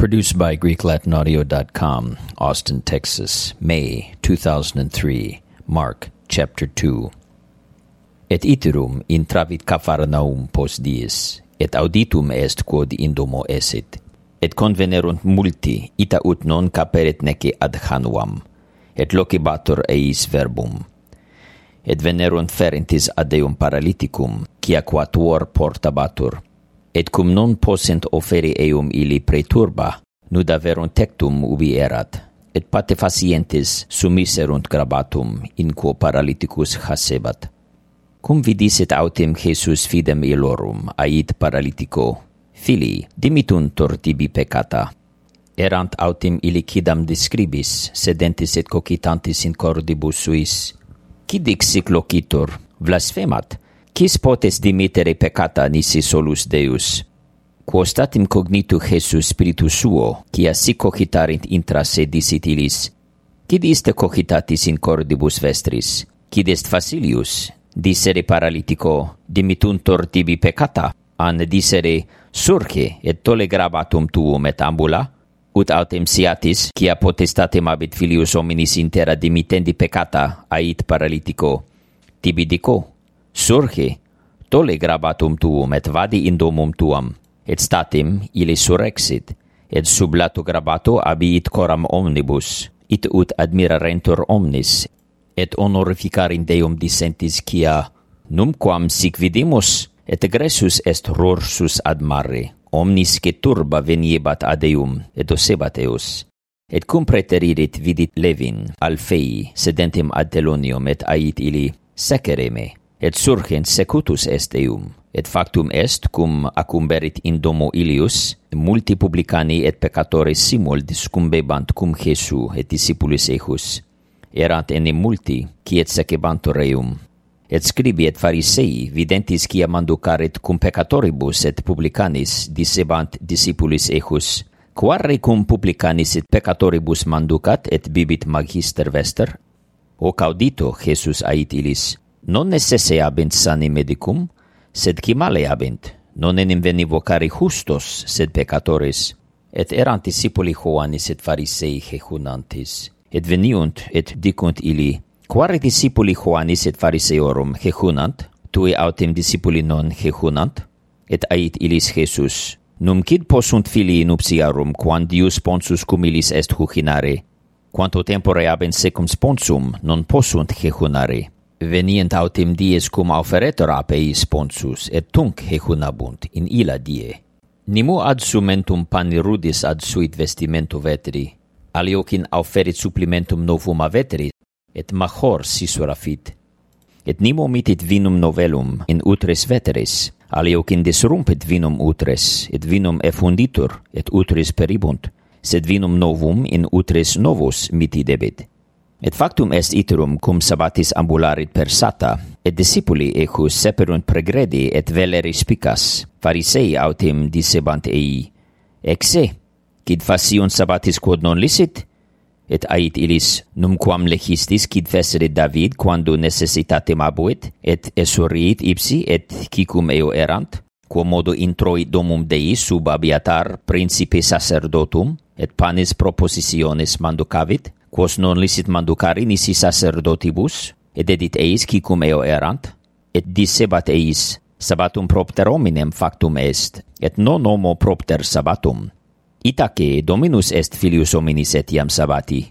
Produced by GreekLatinAudio.com, Austin, Texas, May 2003, Mark, Chapter 2. Et iterum intravit Capharnaum post dies, et auditum est quod indomo esit, et convenerunt multi, ita ut non caperet nece ad Hanuam, et locibatur eis verbum. Et venerunt ferentis ad eum paralyticum, qui quatuor portabatur, et cum non possent offeri eum illi preturba, nud averunt tectum ubi erat, et pate facientes sumiserunt grabatum, in quo paralyticus hasebat. Cum vidisit autem Jesus fidem ilorum, ait paralytico, Fili, dimituntur tibi peccata. Erant autem ili cidam describis, sedentis et cocitantis in cordibus suis. Cidic sic locitur, blasfemat, quis potes dimittere peccata nisi solus Deus? Quo statim cognitu Jesus spiritus suo, quia si cogitarint intra se disit ilis, Cid iste cogitatis in cordibus vestris? Quid est facilius? Dissere paralitico, dimituntor tibi peccata, an dissere, surge et tole gravatum tuum et ambula? ut autem siatis, quia potestatem abit filius hominis intera dimittendi peccata, ait paralitico, tibi dico, surhi, tole grabatum tuum et vadi in domum tuam, et statim ili surexit, et sub lato grabato abiit coram omnibus, it ut admirarentur omnis, et honorificarin Deum dissentis quia numquam sic vidimus, et egressus est rorsus ad mare, omnis que turba veniebat ad eum, et osebat eus. Et cum preteririt vidit Levin, Alfei, sedentem ad telonium, et ait ili, secereme, et surgens secutus est eum, et factum est cum acumberit in domo ilius multi publicani et peccatores simul discumbebant cum Jesu et discipulis eius erant enim multi qui et secebantur eum et scribi et farisei videntis quia manducaret cum peccatoribus et publicanis dissebant discipulis eius quare cum publicanis et peccatoribus manducat et bibit magister vester? O caudito Jesus ait ilis non necesse habent sani medicum, sed qui male habent, non enim veni vocari justos, sed peccatores, et erant discipuli Joannis et farisei jejunantis, et veniunt et dicunt ili, quare discipuli Joannis et fariseorum jejunant, tui autem discipuli non jejunant, et ait ilis Jesus, num quid possunt filii nuptiarum, quam Dius sponsus cum ilis est juchinare, quanto tempore habent secum sponsum, non possunt jejunare venient autem dies cum auferetur apei sponsus, et tunc hecunabunt in illa die. Nimu ad sumentum pani rudis ad suit vestimentu vetri, aliocin auferit supplimentum novum a vetri, et major sisura fit. Et nimo mitit vinum novellum in utres veteris, aliocin disrumpit vinum utres, et vinum effunditur, et utris peribunt, sed vinum novum in utres novus mitidebit Et factum est iterum cum sabbatis ambularit per sata, et discipuli ecus seperunt pregredi et veleri spicas, farisei autem dicebant ei, Exe, quid faciunt sabbatis quod non licit? Et ait ilis, numquam legistis quid fecerit David quando necessitatem abuit, et esuriit ipsi et cicum eo erant, quomodo introit domum Dei sub abiatar principe sacerdotum, et panis propositionis manducavit, quos non licit manducari nisi sacerdotibus, et edit eis cicum eo erant, et dissebat eis, sabatum propter hominem factum est, et non homo propter sabatum. Itaque Dominus est filius hominis etiam sabati,